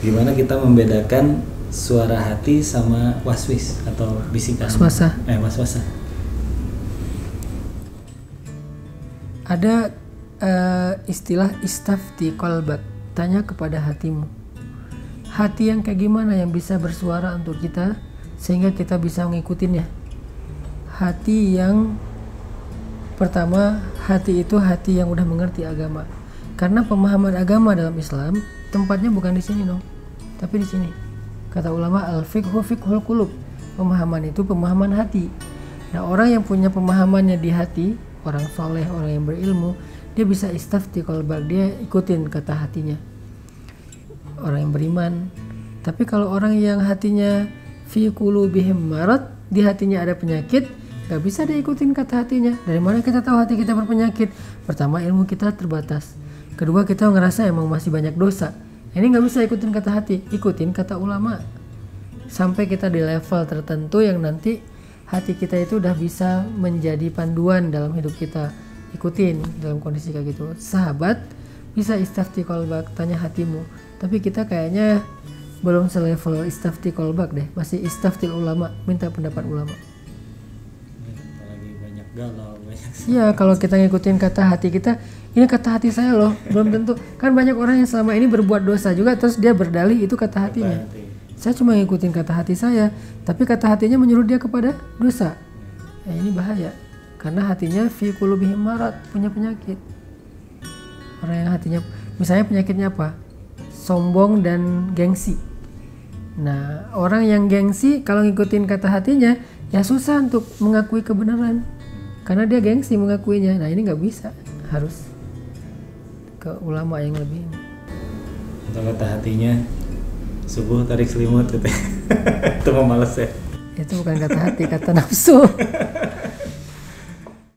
gimana kita membedakan suara hati sama waswis atau bisikan Was-wasa. eh waswasa Ada eh, istilah istafti kolbak, tanya kepada hatimu. Hati yang kayak gimana yang bisa bersuara untuk kita sehingga kita bisa mengikutinya. Hati yang pertama, hati itu hati yang udah mengerti agama. Karena pemahaman agama dalam Islam tempatnya bukan di sini dong, tapi di sini. Kata ulama al-fiqhu fiqhul qulub. Pemahaman itu pemahaman hati. Nah, orang yang punya pemahamannya di hati, orang soleh, orang yang berilmu, dia bisa istafti kolbak, dia ikutin kata hatinya. Orang yang beriman. Tapi kalau orang yang hatinya fi qulubihim di hatinya ada penyakit, gak bisa dia ikutin kata hatinya. Dari mana kita tahu hati kita berpenyakit? Pertama ilmu kita terbatas. Kedua kita ngerasa emang masih banyak dosa. Ini nggak bisa ikutin kata hati, ikutin kata ulama. Sampai kita di level tertentu yang nanti hati kita itu udah bisa menjadi panduan dalam hidup kita. Ikutin dalam kondisi kayak gitu. Sahabat bisa istafti kolbak, tanya hatimu. Tapi kita kayaknya belum selevel istafti kolbak deh, masih istaftil ulama, minta pendapat ulama. Galau banyak Iya, kalau kita ngikutin kata hati kita, ini kata hati saya loh, belum tentu. Kan banyak orang yang selama ini berbuat dosa juga, terus dia berdalih itu kata hatinya. hati. Saya cuma ngikutin kata hati saya, tapi kata hatinya menyuruh dia kepada dosa. Ya, ini bahaya, karena hatinya fi marad, punya penyakit. Orang yang hatinya, misalnya penyakitnya apa? Sombong dan gengsi. Nah, orang yang gengsi kalau ngikutin kata hatinya, ya susah untuk mengakui kebenaran. Karena dia gengsi mengakuinya. Nah, ini nggak bisa. Harus ke ulama yang lebih ini. atau kata hatinya subuh tarik selimut gitu itu mau males ya Itu bukan kata hati, kata nafsu.